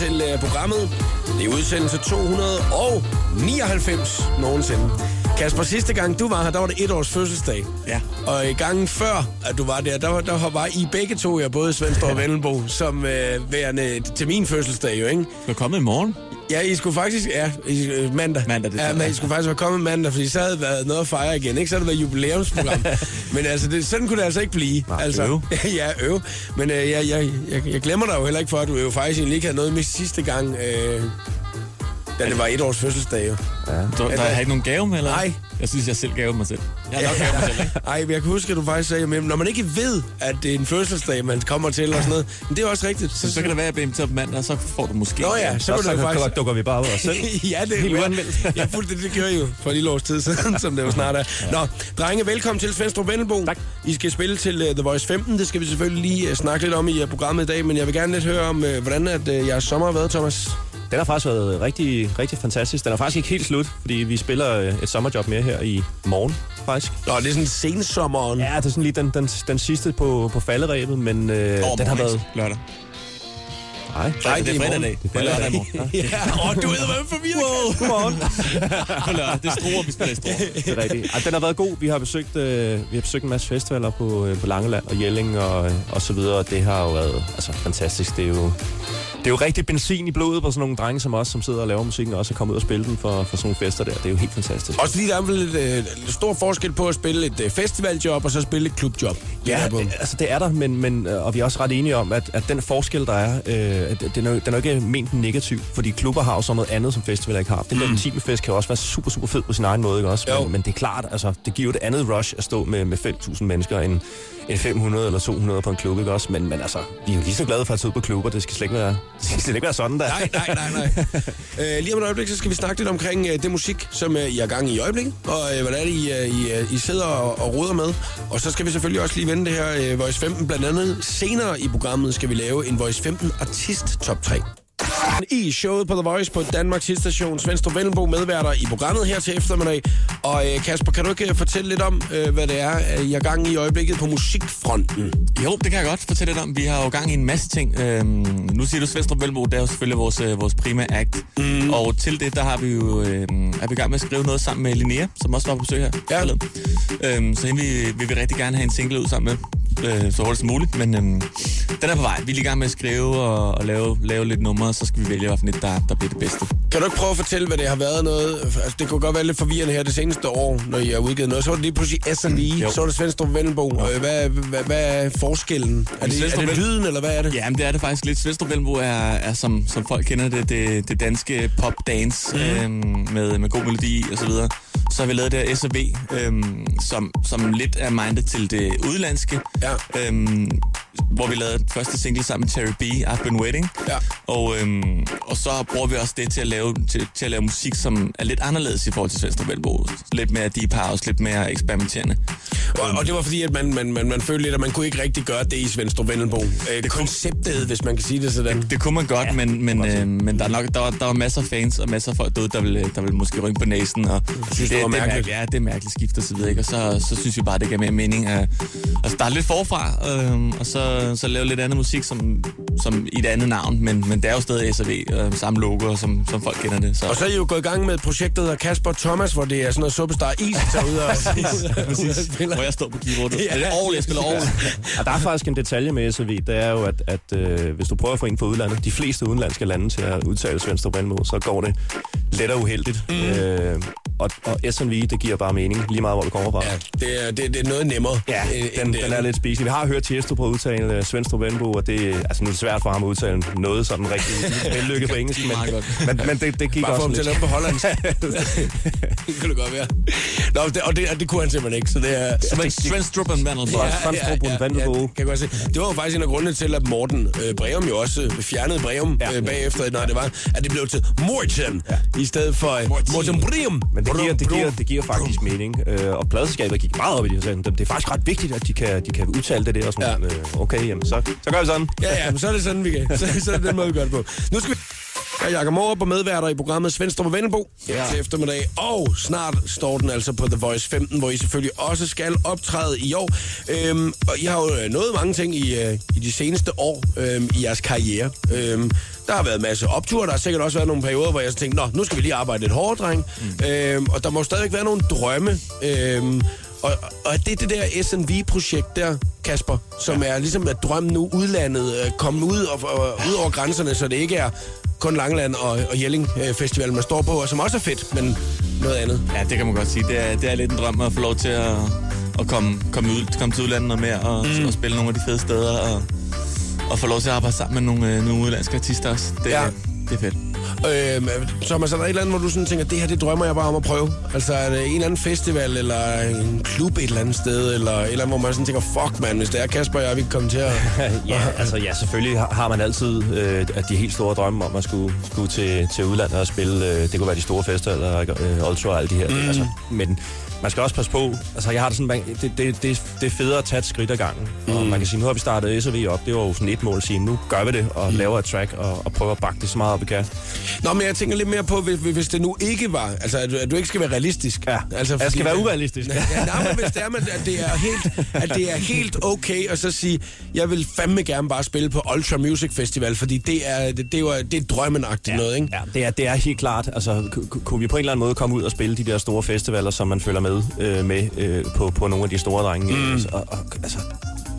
til uh, programmet. Det er udsendelse 299 nogensinde. Kasper, sidste gang du var her, der var det et års fødselsdag. Ja. Og i gangen før, at du var der, der, var- der var I begge to, jeg både Svendstrup og Vennelbo, som uh, værende til min fødselsdag jo, ikke? Du er kommet i morgen. Ja, I skulle faktisk... Ja, I, øh, mandag. Mandag, det ja, men. I skulle faktisk være kommet mandag, fordi så havde det været noget at fejre igen, ikke? Så havde det været jubilæumsprogram. men altså, det, sådan kunne det altså ikke blive. Nej, altså, øv. ja, øv. Men øh, jeg, jeg, jeg, jeg glemmer dig jo heller ikke for, at du jo faktisk egentlig ikke havde noget med sidste gang, øh, da det var et års fødselsdag, jo. Du, der er ikke nogen gave med, eller? Nej. Jeg synes, jeg selv gav mig selv. Jeg har nok gave mig selv, ikke? Ej, men jeg kan huske, at du faktisk sagde, at når man ikke ved, at det er en fødselsdag, man kommer til og sådan noget, men det er også rigtigt. Så, så kan det være, at jeg inviteret på mandag, og så får du måske... Nå ja, så, Så, kunne så, det så faktisk... dukker vi bare ud af os selv. ja, det er Helt jo uanmeldt. Ja, fuldt det, det gjorde I jo for et lille års tid siden, som det jo snart er. Nå, drenge, velkommen til Svendstrup Vennelbo. Tak. I skal spille til uh, The Voice 15. Det skal vi selvfølgelig lige uh, snakke lidt om i uh, programmet i dag, men jeg vil gerne lidt høre om, uh, hvordan at, uh, jeres sommer har været, Thomas. Den har faktisk været rigtig, rigtig fantastisk. Den er faktisk ikke helt slut, fordi vi spiller øh, et sommerjob mere her i morgen, faktisk. Nå, det er sådan sensommeren. Ja, det er sådan lige den, den, den sidste på, på falderæbet, men øh, Over den har været... Lørdag. Nej, Nej, det er fredag dag. Det er i morgen. Ja, og du ved, hvad forvirret. godmorgen. På lørdag. Det er struer, vi spiller i struer. det er rigtigt. Ej, den har været god. Vi har besøgt, øh, vi har besøgt en masse festivaler på, øh, på Langeland og Jelling og, og så videre. Det har jo været altså, fantastisk. Det er jo, det er jo rigtig benzin i blodet på sådan nogle drenge som os, som sidder og laver musikken, og også er kommet ud og spille den for, for sådan nogle fester der. Det er jo helt fantastisk. Også fordi der er vel et, øh, stor forskel på at spille et øh, festivaljob og så spille et klubjob. Det Ja, er det, altså det er der, men, men, øh, og vi er også ret enige om, at, at den forskel, der er, øh, den, er, den er ikke ment negativ, fordi klubber har jo så noget andet, som festivaler ikke har. Den der intime fest kan også være super, super fed på sin egen måde, ikke også? Jo. Men, men det er klart, altså, det giver jo et andet rush at stå med, med 5.000 mennesker end, end 500 eller 200 på en klub, ikke også? Men, men altså, vi er jo lige så glade for at tage ud på klubber, det skal slet ikke være, det skal slet ikke være sådan der. Nej, nej, nej, nej. øh, lige om et øjeblik, så skal vi snakke lidt omkring øh, det musik, som øh, I er gang i i øjeblikket, og øh, hvordan I, øh, I, øh, I sidder og, og roder med. Og så skal vi selvfølgelig også lige vende det her øh, Voice 15. Blandt andet senere i programmet skal vi lave en Voice 15 artist top 3. I showet på The Voice på Danmarks hitstation Svendstrup Vennelbo medværter i programmet her til eftermiddag. Og øh, Kasper, kan du ikke øh, fortælle lidt om, øh, hvad det er, I er gang i øjeblikket på musikfronten? Jo, det kan jeg godt fortælle lidt om. Vi har jo gang i en masse ting. Øhm, nu siger du Svendstrup Velbo, det er jo selvfølgelig vores, øh, vores primære act. Mm. Og til det, der har vi jo, øh, er vi i gang med at skrive noget sammen med Linnea, som også var på besøg her. Ja. Øhm, så hende vil, vil vi rigtig gerne have en single ud sammen med, øh, så hurtigt som muligt. Men øhm, den er på vej. Vi er lige i gang med at skrive og, og lave, lave lidt numre, så skal vi vælge, hvilken et, der, der bliver det bedste. Kan du ikke prøve at fortælle, hvad det har været noget? Altså, det kunne godt være lidt forvirrende her det seneste år, når I har udgivet noget. Så var det lige pludselig S&E, Jo. så var det Svendstrup Vennelbo. Øh, hvad, hvad, hvad er forskellen? Er det, er det lyden, eller hvad er det? Ja, men det er det faktisk lidt. Svendstrup Velbo er, er som, som folk kender det, det, det danske pop-dance mm. øhm, med, med god melodi og så videre. Så har vi lavet det her S&V, øhm, som, som lidt er mindet til det udlandske. Ja. Øhm, hvor vi lavede første single sammen med Terry B, I've Been Waiting. Ja. Og, øhm, og så bruger vi også det til at, lave, til, til at lave musik, som er lidt anderledes i forhold til Svendstrup Velbo. Lidt mere deep house, lidt mere eksperimenterende. Og, og det var fordi, at man, man, man, man følte lidt, at man kunne ikke rigtig gøre det i Svendstrup Vennelbo. Øh, det konceptet, hvis man kan sige det sådan. Det kunne man godt, ja, men, men, øh, men der, er nok, der, var, der var masser af fans og masser af folk derude, der ville, der ville måske rynke på næsen. Og synes, det var det, er mærkeligt. mærkeligt. Ja, det er mærkeligt skift og så videre. Ikke? Og så, så synes vi bare, det gav mere mening at, at starte lidt forfra, øh, og så, så lave lidt andet musik som, som i et andet navn. Men, men det er jo stadig S&V, øh, samme logo, som, som folk kender det. Så. Og så er I jo gået i gang med et projekt, der hedder Kasper Thomas, hvor det er sådan noget Superstar Is, der er ude og, Præcis, hvor jeg står på keyboardet. Ja. Ja. Det er Aarhus, jeg spiller Aarhus. Og der er faktisk en detalje med SAV, det er jo, at, at øh, hvis du prøver at få en fra udlandet, de fleste udenlandske lande til at udtale Svendstrup Vennelbo, så går det let og uheldigt. Mm. Øh, og, og SNV, det giver bare mening, lige meget hvor det kommer fra. ja, det, er, det, det er noget nemmere. Ja, den, end den er lidt spiselig. Vi har hørt Tiesto på at udtale uh, Svendstrup Vennelbo, og det, altså, nu er det svært for ham at udtale noget sådan rigtig vellykket på engelsk, men, men, men det, det gik Bare få også ham til at lidt. på hollandsk. det kunne det godt være. Nå, det, og, det, og det kunne han simpelthen ikke, så det er... Svendstrup and. Ja. Svendstrup and Vendelbo. det kan jeg godt se. Det var jo faktisk en af grundene til, at Morten øh, Breum jo også øh, fjernede Breum Ja. øh, bagefter, når det var, at det blev til Morten, ja. i stedet for øh, Morten Breum. Men det giver, det, giver, det giver faktisk mening. Øh, og pladeselskabet gik meget op i det. sagde, Det er faktisk ret vigtigt, at de kan, de kan udtale det der. Og sådan, Ja. øh, okay, jamen, så, så gør vi sådan. Ja, ja, men så er det sådan, vi kan. Så, så er det den måde, vi gør det på. Nu skal vi... Jeg er Jakob Morup og medværter i programmet Svendstrup og Vennelbo ja. til eftermiddag. Og snart står den altså på The Voice 15, hvor I selvfølgelig også skal optræde i år. Øhm, og I har jo nået mange ting i, øh, i de seneste år øhm, i jeres karriere. Øhm, der har været en masse opture, der har sikkert også været nogle perioder, hvor jeg tænkte, nå, nu skal vi lige arbejde lidt hårdt, dreng. Mm. Øhm, og der må stadigvæk være nogle drømme. Øhm, og, og det er det der SNV-projekt der, Kasper, som ja. er ligesom at drømmen nu udlandet, øh, komme ud, og, og, ud over grænserne, så det ikke er kun Langeland og, og Jelling øh, Festival, man står på, og som også er fedt, men noget andet. Ja, det kan man godt sige. Det er, det er lidt en drøm at få lov til at, at komme, komme, ud, komme til udlandet noget mere og, mm. og spille nogle af de fede steder og, og få lov til at arbejde sammen med nogle, øh, nogle udlandske artister også. Det, ja. det er fedt. Øh, Thomas, er der et eller andet, hvor du sådan tænker, det her, det drømmer jeg bare om at prøve? Altså, er det en eller anden festival, eller en klub et eller andet sted, eller et eller andet, hvor man sådan tænker, fuck man, hvis det er Kasper, jeg vil komme til at... ja, altså, ja, selvfølgelig har man altid øh, de helt store drømme om at skulle, skulle til, til udlandet og spille, øh, det kunne være de store fester, eller øh, Ultra og alle de her. Mm. Altså, men man skal også passe på, altså jeg har det sådan, det, det, det, det er federe at tage et skridt ad gangen. Mm. Og man kan sige, nu har vi startet SRV op, det var jo sådan et mål at sige, nu gør vi det, og mm. laver et track, og, og prøver at bakke det så meget op, vi kan. Nå, men jeg tænker lidt mere på, hvis, hvis det nu ikke var, altså at du, at du ikke skal være realistisk. Ja, altså, jeg skal være urealistisk. Ja, nej, men hvis det er, at det er, helt, at det er helt okay at så sige, jeg vil fandme gerne bare spille på Ultra Music Festival, fordi det er, det, det er, det er drømmenagtigt ja, noget, ikke? Ja, det er, det er helt klart. Altså, kunne vi på en eller anden måde komme ud og spille de der store festivaler, som man følger med øh, med øh, på, på nogle af de store drenge? Mm. Altså, og, og, altså,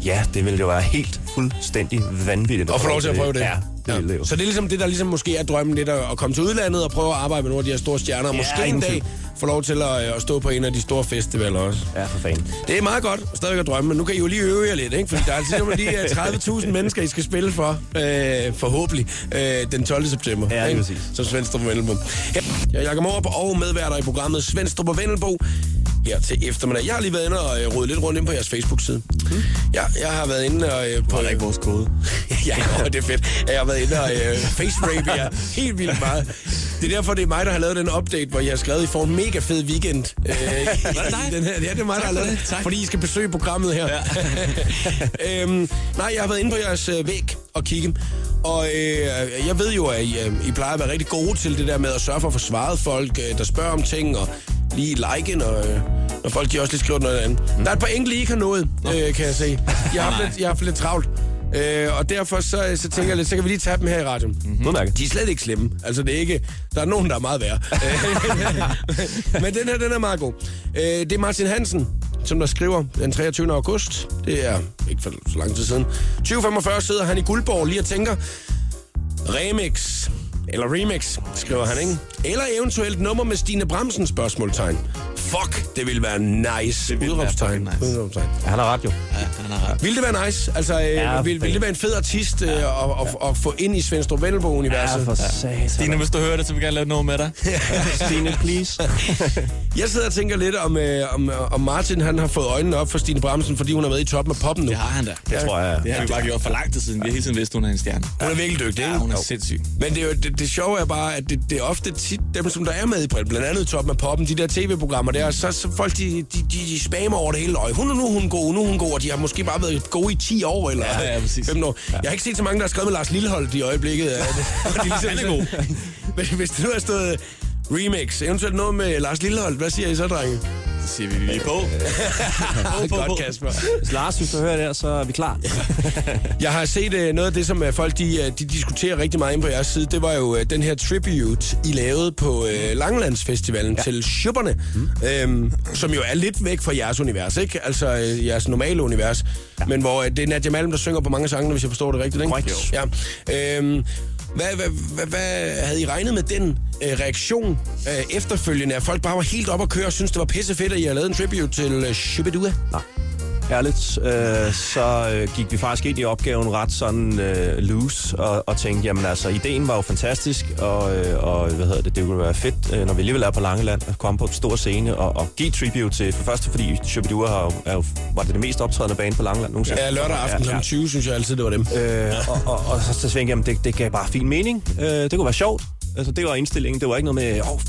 ja, det ville jo være helt fuldstændig vanvittigt. Og få lov til at prøve det. Ja, Ja. Det så det er ligesom det, der ligesom måske er drømmen lidt, at komme til udlandet og prøve at arbejde med nogle af de her store stjerner, og ja, måske en dag få lov til at, at stå på en af de store festivaler også. Ja, for fanden. Det er meget godt stadigvæk at drømme, men nu kan I jo lige øve jer lidt, ikke? Fordi der er altså lige 30.000 mennesker, I skal spille for, øh, forhåbentlig, øh, den 12. september. Ja, ikke? præcis. Som Svendstrup og Vendelbo. Ja, jeg er Jakob Morup og medværter i programmet Svendstrup og Vendelbo her til eftermiddag. Jeg har lige været inde og øh, rode lidt rundt ind på jeres Facebook-side. Mm. Ja, jeg har været inde og... Øh, på... Der ikke vores kode? ja, det er fedt. Jeg har været inde og øh, face-rape jer helt vildt meget. Det er derfor, det er mig, der har lavet den update, hvor jeg har skrevet, I får en mega fed weekend. Øh, i, den her. Ja, det er mig, der har lavet det. Fordi I skal besøge programmet her. Ja. øhm, nej, jeg har været inde på jeres øh, væg og kigge. Og øh, jeg ved jo, at I, øh, I plejer at være rigtig gode til det der med at sørge for at få svaret folk, øh, der spørger om ting, og lige like, når, øh, når folk de også lige skriver noget andet. Mm. Der er et par enkelte, I ikke har nået, øh, kan jeg se. Jeg har haft lidt, jeg har haft lidt travlt. Øh, og derfor så, så tænker jeg lidt, så kan vi lige tage dem her i radioen. Mm-hmm. De er slet ikke slemme. Altså, det er ikke... Der er nogen, der er meget værre. Men den her, den er meget god. Øh, det er Martin Hansen, som der skriver den 23. august. Det er ikke for så lang tid siden. 2045 sidder han i Guldborg lige og tænker, remix, eller remix, skriver han, ikke? Eller eventuelt nummer med Stine Bramsen spørgsmålstegn. Fuck, det ville være nice. Det ville Udropstegn. være nice. Udropstegn. Ja, han har ret jo. Ja, han har ret. Vil det være nice? Altså, ja, øh, vil, vil det være en fed artist øh, at, at, at få ind i Svendstrup Vennelbo-universet? Ja, for satan. Stine, hvis du hører det, så vil jeg gerne lave noget med dig. Stine, please. Jeg sidder og tænker lidt om, øh, om, om Martin han har fået øjnene op for Stine Bremsen, fordi hun er med i toppen af poppen nu. Det har han da. Det tror jeg. Det har vi bare gjort for lang tid siden. Vi har hele tiden vidst, hun er en stjerne. Hun er virkelig dygtig, Ja, ikke? hun er sindssyg. Men det, er jo, det, det sjove er bare, at det, det er ofte tit dem, som der er med i blandt andet Toppen af Poppen, de der tv-programmer der, så, så folk, de, de, de, spammer over det hele. Og hun, nu er hun god, nu er hun god, og de har måske bare været gode i 10 år eller Ja, ja, præcis. 15 år. Jeg har ikke set så mange, der har skrevet med Lars Lilleholdt i øjeblikket. af det. Og de ligesom, Han er god. Men hvis det nu har stået remix, eventuelt noget med Lars Lilleholdt, hvad siger I så, drenge? Så siger vi, er på. på, på. Godt, Kasper. Hvis Lars, hvis du hører det her, så er vi klar. Jeg har set uh, noget af det, som uh, folk de, uh, de diskuterer rigtig meget inde på jeres side. Det var jo uh, den her tribute, I lavede på uh, Langelandsfestivalen ja. til Schubberne, mm. øhm, som jo er lidt væk fra jeres univers, ikke? Altså uh, jeres normale univers. Ja. Men hvor uh, det er Nadia Malm, der synger på mange sange, hvis jeg forstår det rigtigt, ikke? Korrekt. Ja. Øhm, hvad, hvad, hvad, hvad havde I regnet med den øh, reaktion øh, efterfølgende? At folk bare var helt op at køre og synes det var pisse fedt, at I havde lavet en tribute til øh, Shubidua? Nej. Ærligt, øh, så øh, gik vi faktisk ind i opgaven ret sådan øh, loose og, og tænkte, jamen altså, ideen var jo fantastisk, og, øh, og hvad hedder det, det kunne være fedt, øh, når vi alligevel er på Langeland, at komme på en stor scene og, og give tribute til, for første fordi Shubidua har, er jo, var det det mest optrædende bane på Langeland nogensinde. Ja, lørdag aften kl. 20, synes jeg altid, det var dem. Øh, og, og, og så, så tænkte jeg, jamen, det, det gav bare fin mening. Øh, det kunne være sjovt. Altså, det var indstillingen. Det var ikke noget med, åh,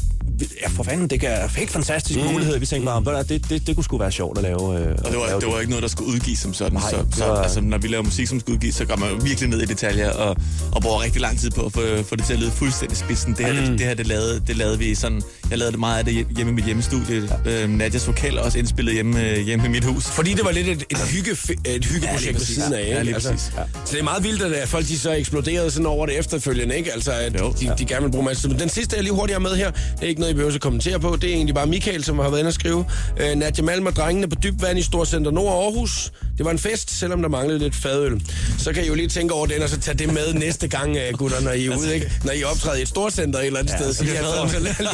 ja, for fanden, det er helt fantastisk mm. mulighed. Vi tænkte bare, mm. det, det, det kunne sgu være sjovt at lave. Øh, og det var, lave det var ikke noget, der skulle udgives som sådan. Nej, så, det så, var- altså, når vi laver musik, som skal udgives, så går man virkelig ned i detaljer og, og bruger rigtig lang tid på at få, få det til at lyde fuldstændig spidsen. Det her, mm. det, det her det, lavede, det lavede vi sådan... Jeg lavede det meget af det hjemme i mit hjemmestudie. Ja. Øh, Nadjas vokal også indspillet hjemme, øh, hjemme i mit hus. Fordi det var lidt et, et, hygge, et hyggeprojekt Ja, præcis. siden af, Ja, lige præcis. Ja. Så det er meget vildt, at folk de så eksploderede sådan over det efterfølgende, ikke? Altså, at Jo. de, de gerne vil bruge masser. Men den sidste, jeg lige hurtigt har med her, det er ikke noget, I behøver at kommentere på. Det er egentlig bare Michael, som har været inde og skrive. Øh, Nadia Malm og drengene på dybt vand i Storcenter Nord Aarhus. Det var en fest, selvom der manglede lidt fadøl. Så kan I jo lige tænke over den, og så tage det med næste gang, øh, gutter, når I er ude, ikke? Når I optræder i et storcenter et eller andet sted, så så, lige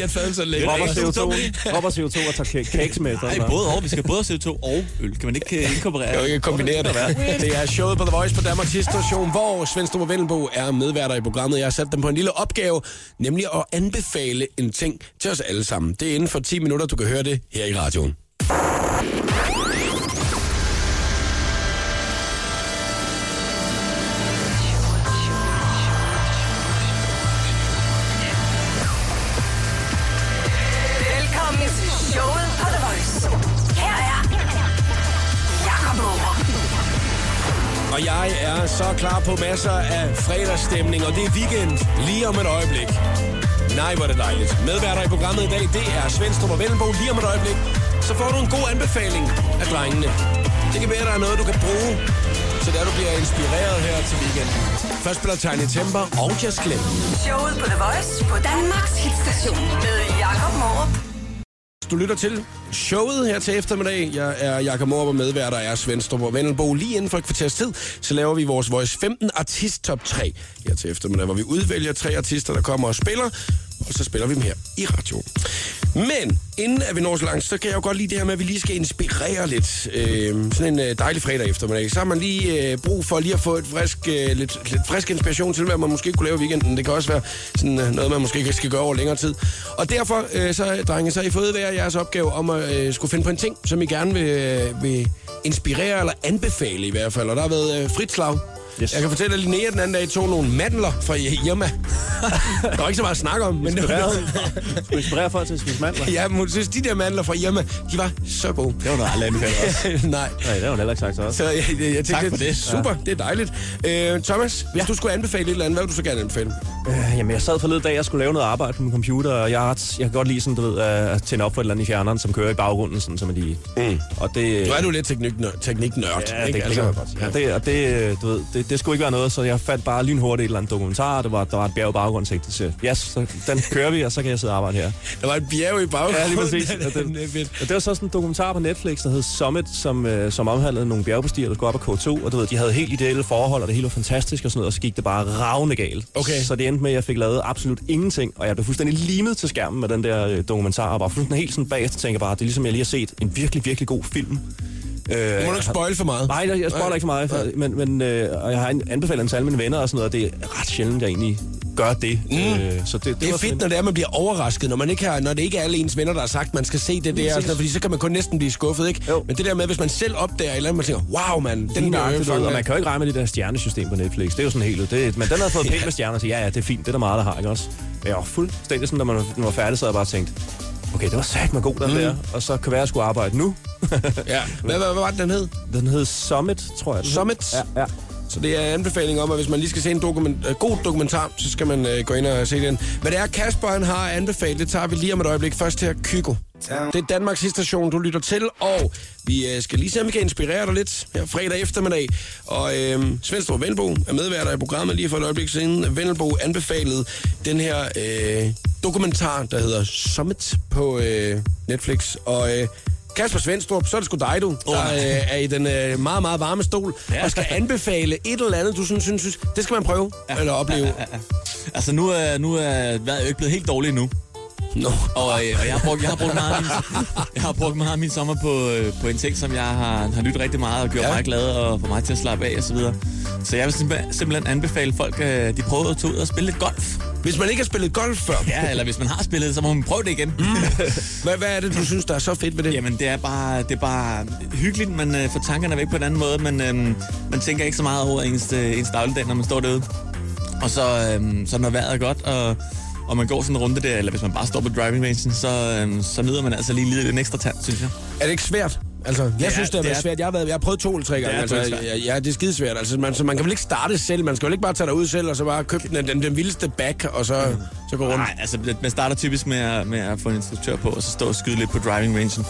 har fadøl så længe. Dropper Det er CO2, dropper CO2 og tager ca- cakes med. Nej, både og. Vi skal både have CO2 og øl. Kan man ikke øh, inkorporere? kan ikke kombinere det. Det er showet på The Voice på Danmarks station, hvor Svendstrup og Vendelbo er medværter i programmet. Jeg har sat dem på en lille opgave, nemlig at anbefale en ting til os alle sammen. Det er inden for 10 minutter, du kan høre det her i radioen. Så klar på masser af fredagsstemning, og det er weekend lige om et øjeblik. Nej, hvor er det dejligt. Medværter i programmet i dag, det er Svendstrup og Vellenbo lige om et øjeblik. Så får du en god anbefaling af drengene. Det kan være, der er noget, du kan bruge, så der du bliver inspireret her til weekenden. Først spiller Tiny Temper og Just Glenn. Showet på The Voice på Danmarks hitstation med Jakob Morup. Du lytter til showet her til eftermiddag. Jeg er Jakob Morup og medværter er Svendstrup og Vendelbo. Lige inden for et kvarters tid, så laver vi vores Voice 15 Artist Top 3 her til eftermiddag, hvor vi udvælger tre artister, der kommer og spiller, og så spiller vi dem her i radioen. Men inden at vi når så langt, så kan jeg jo godt lide det her med, at vi lige skal inspirere lidt. Øh, sådan en øh, dejlig fredag eftermiddag. Så har man lige øh, brug for lige at få et frisk, øh, lidt, lidt frisk inspiration til, hvad man måske kunne lave i weekenden. Det kan også være sådan, øh, noget, man måske skal gøre over længere tid. Og derfor, øh, så, drenge, så har I fået hver jeres opgave om at øh, skulle finde på en ting, som I gerne vil, øh, vil inspirere eller anbefale i hvert fald. Og der har været øh, frit slag. Yes. Jeg kan fortælle, at Linnea den anden dag tog nogle mandler fra Irma. der var ikke så meget at snakke om, men det var, Skal inspirere folk til at spise mandler? Ja, men hun synes, de der mandler fra Irma, de var så gode. Det var noget aldrig anbefalet. Nej. Nej, det hun heller ikke sagt så også. Så jeg, jeg, jeg tænkte, Tak for det. Super, det er dejligt. Øh, Thomas, hvis ja. du skulle anbefale et eller andet, hvad vil du så gerne anbefale? Øh, jamen, jeg sad forleden dag, jeg skulle lave noget arbejde på min computer, og jeg, har ret- jeg kan godt lide sådan, du ved, at tænde op for et eller andet i fjerneren, som kører i baggrunden, sådan, som er lige... Mm. Og det... Nu er du lidt teknik- tekniknørd, Ja, det, ikke? det kan man godt sige. Ja, det, og det, du ved, det, det skulle ikke være noget, så jeg fandt bare lynhurtigt et eller andet dokumentar, det var, der var et bjerg i baggrunden, så jeg tænkte, yes, så den kører vi, og så kan jeg sidde og arbejde her. Der var et bjerg i baggrunden. Ja, lige præcis. det, Og det. Og det var så sådan en dokumentar på Netflix, der hed Summit, som, øh, som omhandlede nogle bjergbestigere, der skulle op ad K2, og du ved, de havde helt ideelle forhold, og det hele var fantastisk og sådan noget, og så gik det bare ravne galt. Okay. Så det endte med, at jeg fik lavet absolut ingenting, og jeg blev fuldstændig limet til skærmen med den der øh, dokumentar, og var fuldstændig helt sådan bagefter tænker bare, det er ligesom, jeg lige har set en virkelig, virkelig god film. Øh, Du må du ikke spoil for meget. Nej, jeg, spoiler ikke for meget, for, men, men øh, og jeg har an- anbefalet den til alle mine venner og sådan noget, og det er ret sjældent, jeg egentlig gør det. Mm. Øh, så det, det, Det er fedt, når det er, man bliver overrasket, når, man ikke har, når det ikke er alle ens venner, der har sagt, man skal se det der, sådan noget, fordi så kan man kun næsten blive skuffet, ikke? Jo. Men det der med, hvis man selv opdager et eller andet, man tænker, wow, mand, den der ved, og øje man kan jo ikke regne med det der stjernesystem på Netflix. Det er jo sådan helt... Det, men den havde fået pænt med stjerner, så ja, ja, det er fint. Det er der meget, der har, ikke også? Men jeg var fuldstændig sådan, når man var- færdig, så havde jeg bare tænkt, okay, det var sagt med god, den mm. der. Og så kan være, at jeg skulle arbejde nu. Ja. Hvad, hvad, hvad var det, den hed? Den hed Summit, tror jeg. Summit? Ja, ja. Så det er en anbefaling om, at hvis man lige skal se en dokument, øh, god dokumentar, så skal man øh, gå ind og se den. Hvad det er, Kasper han har anbefalet, det tager vi lige om et øjeblik. Først her, Kygo. Det er Danmarks station, du lytter til, og vi øh, skal lige se, om vi kan inspirere dig lidt her fredag eftermiddag. Og øh, Svendstrup Vendelbo er medværter i programmet lige for et øjeblik siden. Vendelbo anbefalede den her øh, dokumentar, der hedder Summit på øh, Netflix. Og øh, Kasper Svendstrup, så er det sgu dig, du, der nej. øh, er i den øh, meget, meget varme stol, ja. og skal anbefale et eller andet, du synes, synes, synes det skal man prøve ja. eller opleve. Ja, ja. Altså, nu er, nu er vejret jo ikke blevet helt dårligt endnu. No. Og, øh, og jeg, har brugt, jeg, har brugt meget min, jeg har brugt meget af min sommer på, øh, på en ting, som jeg har, har lyttet rigtig meget og gjort Ja. mig glad og få mig til at slappe af og så videre. Så jeg vil simpelthen, anbefale folk, at de prøver at tage ud og spille lidt golf. Hvis man ikke har spillet golf før, Ja, eller hvis man har spillet, så må man prøve det igen. Mm. hvad, hvad er det, du synes, der er så fedt ved det? Jamen, det er bare, det er bare hyggeligt. Man øh, får tankerne væk på en anden måde. Man, øh, man tænker ikke så meget over ens, øh, ens dagligdag, når man står derude. Og så, øh, så når vejret er godt, og, og man går sådan en runde der, eller hvis man bare står på driving rangen, så, øh, så nyder man altså lige lidt en ekstra tand, synes jeg. Er det ikke svært? Altså, jeg er- synes, det har det været er- svært. Jeg har, været, jeg har prøvet to eller tre gange. er altså, ja, det er skidesvært. Altså, man, så man kan vel ikke starte selv. Man skal vel ikke bare tage dig ud selv, og så bare købe den, den, den vildeste back, og så, så gå rundt. Nej, altså man starter typisk med at, med at få en instruktør på, og så stå og skyde lidt på driving rangen.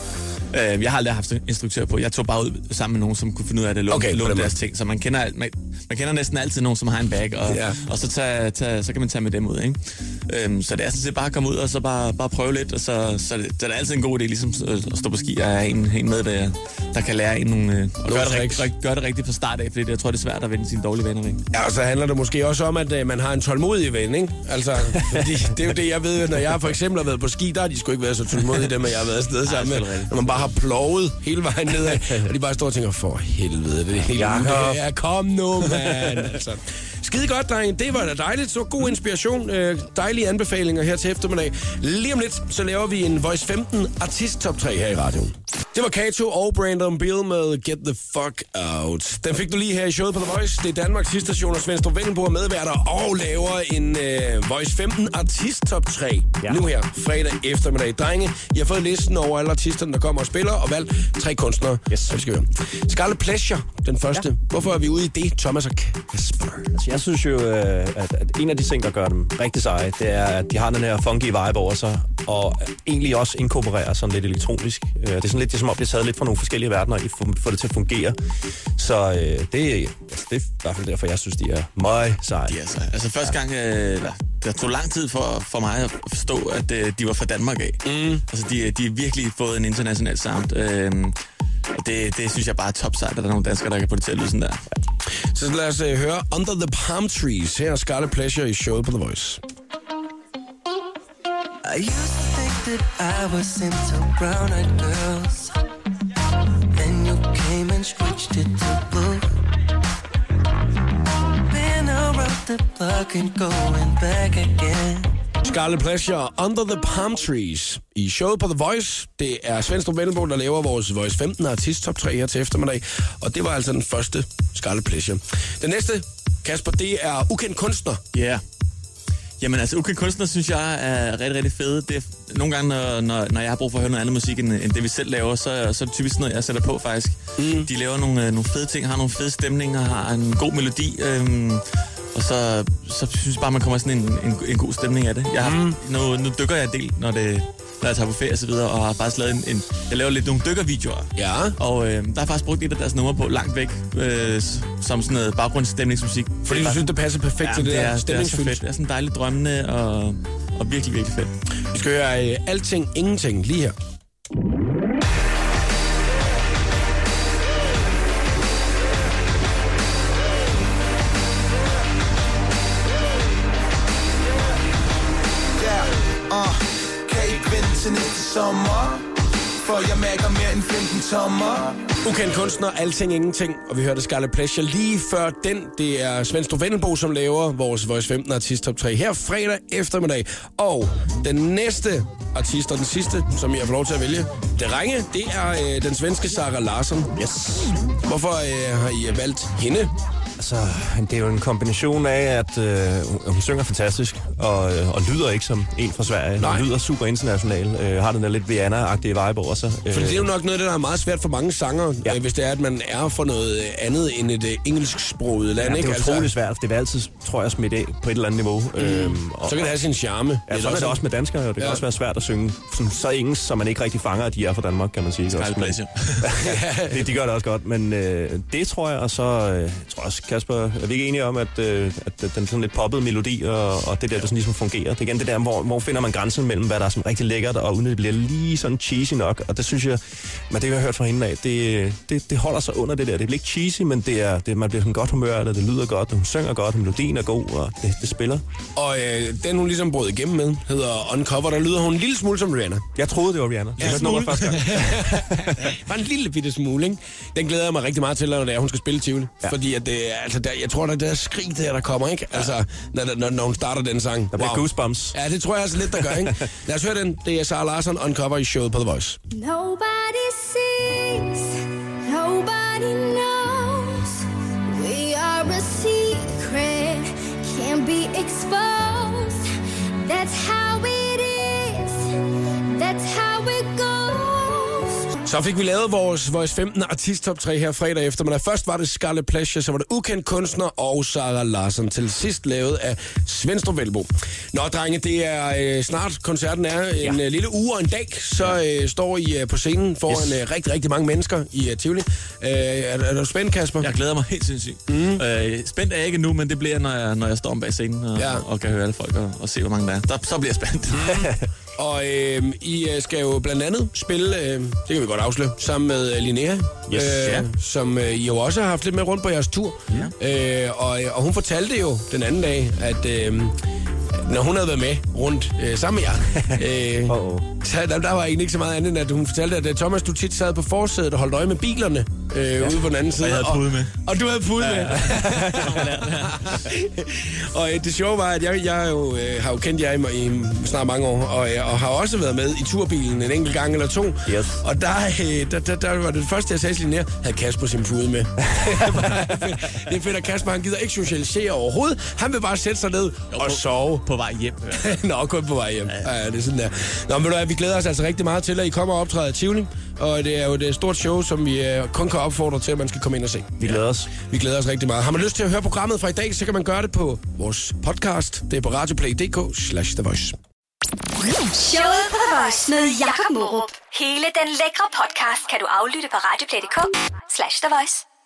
Uh, jeg har aldrig haft en instruktør på. Jeg tog bare ud sammen med nogen, som kunne finde ud af det, låne, Okay, låne deres ting. Så man kender, man, man kender næsten altid nogen, som har en bag, og, Ja. og så, tage, tage, så kan man tage med dem ud. Ikke? Um, så det er sådan set bare at komme ud og så bare, bare prøve lidt, og så, så, er det, så er det altid en god idé ligesom, at stå på ski og have en, en med, der, der kan lære en nogle, øh, og gøre det, rigt, gør det rigtigt fra start af, fordi det, jeg tror, det er svært at vende sine dårlige vaner væk. Ja, og så handler det måske også om, at øh, man har en tålmodig ven, ikke? Altså, fordi det er jo det, jeg ved, når jeg for eksempel har været på ski, der har de sgu ikke været så tålmodige, dem, at jeg har været afsted sammen med. Når man bare har plovet hele vejen nedad, og de bare står og tænker, for helvede, det er helt. Ja, kom nu, mand. Altså. Skide godt, drenge. Det var da dejligt. Så god inspiration. Øh, dejlige anbefalinger her til eftermiddag. Lige om lidt, så laver vi en Voice 15 artist top 3 her i radioen. Det var Kato og Brandon Bill med Get the Fuck Out. Den fik du lige her i showet på The Voice. Det er Danmarks station, og Svendstrup Vellenbo er medværter og laver en øh, Voice 15 artist top 3. Ja. Nu her, fredag eftermiddag. Drenge, I har fået listen over alle artisterne, der kommer og spiller, og valgt tre kunstnere. Yes. Så vi skal høre. Scarlet Pleasure, den første. Ja. Hvorfor er vi ude i det, Thomas og Kasper? Altså, jeg synes jo, øh, at, at en af de ting, der gør dem rigtig seje, det er, at de har den her funky vibe over sig, og egentlig også inkorporerer sådan lidt elektronisk. Øh, Det er sådan lidt, det er som om, det er taget lidt fra nogle forskellige verdener, og får, får det til at fungere. Så øh, det, altså, det er i hvert fald derfor, jeg synes, de er meget seje. Ja, altså, altså første gang, øh, der, der tog lang tid for, for mig at forstå, at øh, de var fra Danmark af. Mm. Altså, de, de har virkelig fået en international sound. Øh, og det, det synes jeg bare er top sejt, at der er nogle danskere, der kan få det til at lyde sådan der. Så lad os uh, høre Under the Palm Trees. Her er Scarlet Pleasure i showet på The Voice. I used to think that I was into brown-eyed girls. Then you came and switched it to blue. Been around the block and going back again. Scarlet Pleasure, Under the Palm Trees i showet på The Voice. Det er Svendstrup Vellenbo, der laver vores Voice 15 artist top 3 her til eftermiddag. Og det var altså den første Scarlet Pleasure. Den næste, Kasper, det er ukendt kunstner. Ja. Yeah. Jamen altså, ukendt kunstner synes jeg er rigtig, rigtig fede. Det er, nogle gange, når, når, når jeg har brug for at høre noget andet musik, end, end det vi selv laver, så, så er det typisk noget, jeg sætter på faktisk. Mm. De laver nogle, øh, nogle fede ting, har nogle fede stemninger, har en god melodi. Øhm, og så, så synes jeg bare, man kommer sådan en, en, en god stemning af det. Jeg har, mm. nu, nu dykker jeg en del, når, det, når jeg tager på ferie og så videre, og har faktisk lavet en, en jeg laver lidt nogle dykkervideoer. Ja. Og øh, der er faktisk brugt et af deres numre på langt væk, øh, som sådan noget baggrundsstemningsmusik. Fordi du synes, det passer perfekt Ja, til det, det, der er, det er så fedt. Det er sådan dejligt drømmende og, og virkelig, virkelig fedt. Vi skal høre uh, Alting Ingenting lige her. Til næste sommer For jeg mærker mere end 15 tommer Ukendt kunstner, alting ingenting. Og vi hørte Scarlet Pleasure lige før den. Det er Svendstrup Vendelbo, som laver vores Voice 15 artist top 3 her fredag eftermiddag. Og den næste artist og den sidste, som jeg får lov til at vælge, Drenge, det er øh, den svenske Sara Larsson. Yes. Hvorfor øh, har I valgt hende? Altså, det er jo en kombination af, at øh, hun- synger fantastisk, og, øh, og lyder ikke som en fra Sverige. Nej. Hun lyder super international, øh, har den der lidt Rihanna-agtige vibe over sig. Øh, For det er jo nok noget det, der er meget svært for mange sanger, Ja. øh, hvis det er, at man er for noget øh, andet end et øh, engelsksproget land. ja, det ikke? er utroligt svært, for det vil altid, tror jeg, smidt af på et eller andet niveau. Mm. Øhm, og, Så kan det have sin charme. Ja, sådan er det også med danskere, jo. Det kan Ja. også være svært at synge sådan, så engelsk, så man ikke rigtig fanger, at de er fra Danmark, kan man sige. Også, men- Pleasure. det, de gør det også godt, men øh, det tror jeg, og så øh, jeg tror også, Kasper, er vi ikke enige om, at, øh, at den sådan lidt poppede melodi, og, og det der, der sådan ligesom fungerer. Det er igen det der, hvor, hvor finder man grænsen mellem, hvad der er sådan rigtig lækkert, og uden at det bliver lige sådan cheesy nok, og det synes jeg, men det jeg har hørt fra hende af, det, det, det holder sig under det der. Det bliver ikke cheesy, men det er, det, man bliver sådan godt humør, og det lyder godt, og hun synger godt, og melodien er god, og det, det spiller. Og øh, den, hun ligesom brød igennem med, hedder Uncover. Der lyder hun en lille smule som Rihanna. Jeg troede, det var Rihanna. Jeg Ja, hørte nummeret første gang. Bare en lille bitte smule, ikke? Den glæder jeg mig rigtig meget til, når det er, hun skal spille Tivoli. Ja. Ja. Fordi at det, altså, der, jeg tror, der er det der skrig der, der kommer, ikke? Altså, når, når, når hun starter den sang. Der bliver goosebumps. Ja, det tror jeg altså lidt, der gør, ikke? Lad os høre den. Det er Sara Larsson Uncover i showet på The Voice. Nobody sees, nobody knows. We are a secret, can't be exposed. That's how Så fik vi lavet vores Voice 15 artist top 3 her fredag eftermiddag. Først var det Scarlet Pleasure, så var det Ukendt Kunstner og Sarah Larsen. Til sidst lavet af Svendstrup Velbo. Nå, drenge, det er øh, snart koncerten er en ja. øh, lille uge og en dag. Så øh, står I øh, på scenen foran Yes. øh, rigtig, rigtig mange mennesker i øh, Tivoli. Øh, er, er du spændt, Kasper? Jeg glæder mig helt sindssygt. Mm. Øh, spændt er jeg ikke nu, men det bliver, når jeg, når jeg står om bag scenen og, Ja. og kan høre alle folk og, og se, hvor mange der er. Der, så bliver jeg spændt. Og øh, I øh, skal jo blandt andet spille, øh, det kan vi godt afsløre, sammen med øh, Linnea, Yes. Ja. som øh, I jo også har haft lidt med rundt på jeres tur. Ja. Øh, og, og hun fortalte jo den anden dag, at øh, når hun havde været med rundt øh, sammen med jer, øh, så der, der var egentlig ikke så meget andet, end at hun fortalte, at øh, Thomas, du tit sad på forsædet og holdt øje med bilerne øh, ja. ude på den anden side. jeg havde pude med. Og du havde pude ja, med. og øh, det sjove var, at jeg, jeg jo, øh, har jo kendt jer i, i snart mange år, og, øh, og har også været med i turbilen en enkelt gang eller to. Yes. Og der, øh, der, der, der var det første, jeg sagde til Linnea, havde Kasper sin pude med. det er fedt, at Kasper han gider ikke socialisere overhovedet. Han vil bare sætte sig ned og sove. På vej hjem. Nå, kun på vej hjem. Ja, ja det er sådan der. Nå, men du hvad, vi glæder os altså rigtig meget til, at I kommer og optræder i Tivoli. Og det er jo et stort show, som vi øh, kun kan opfordre til, at man skal komme ind og se. Vi glæder os. Vi glæder os rigtig meget. Har man lyst til at høre programmet fra i dag, så kan man gøre det på vores podcast. Det er på radioplay.dk slash The Voice. Showet på The Voice med Jakob Morup. Hele den lækre podcast kan du aflytte på radioplay.dk slash The Voice.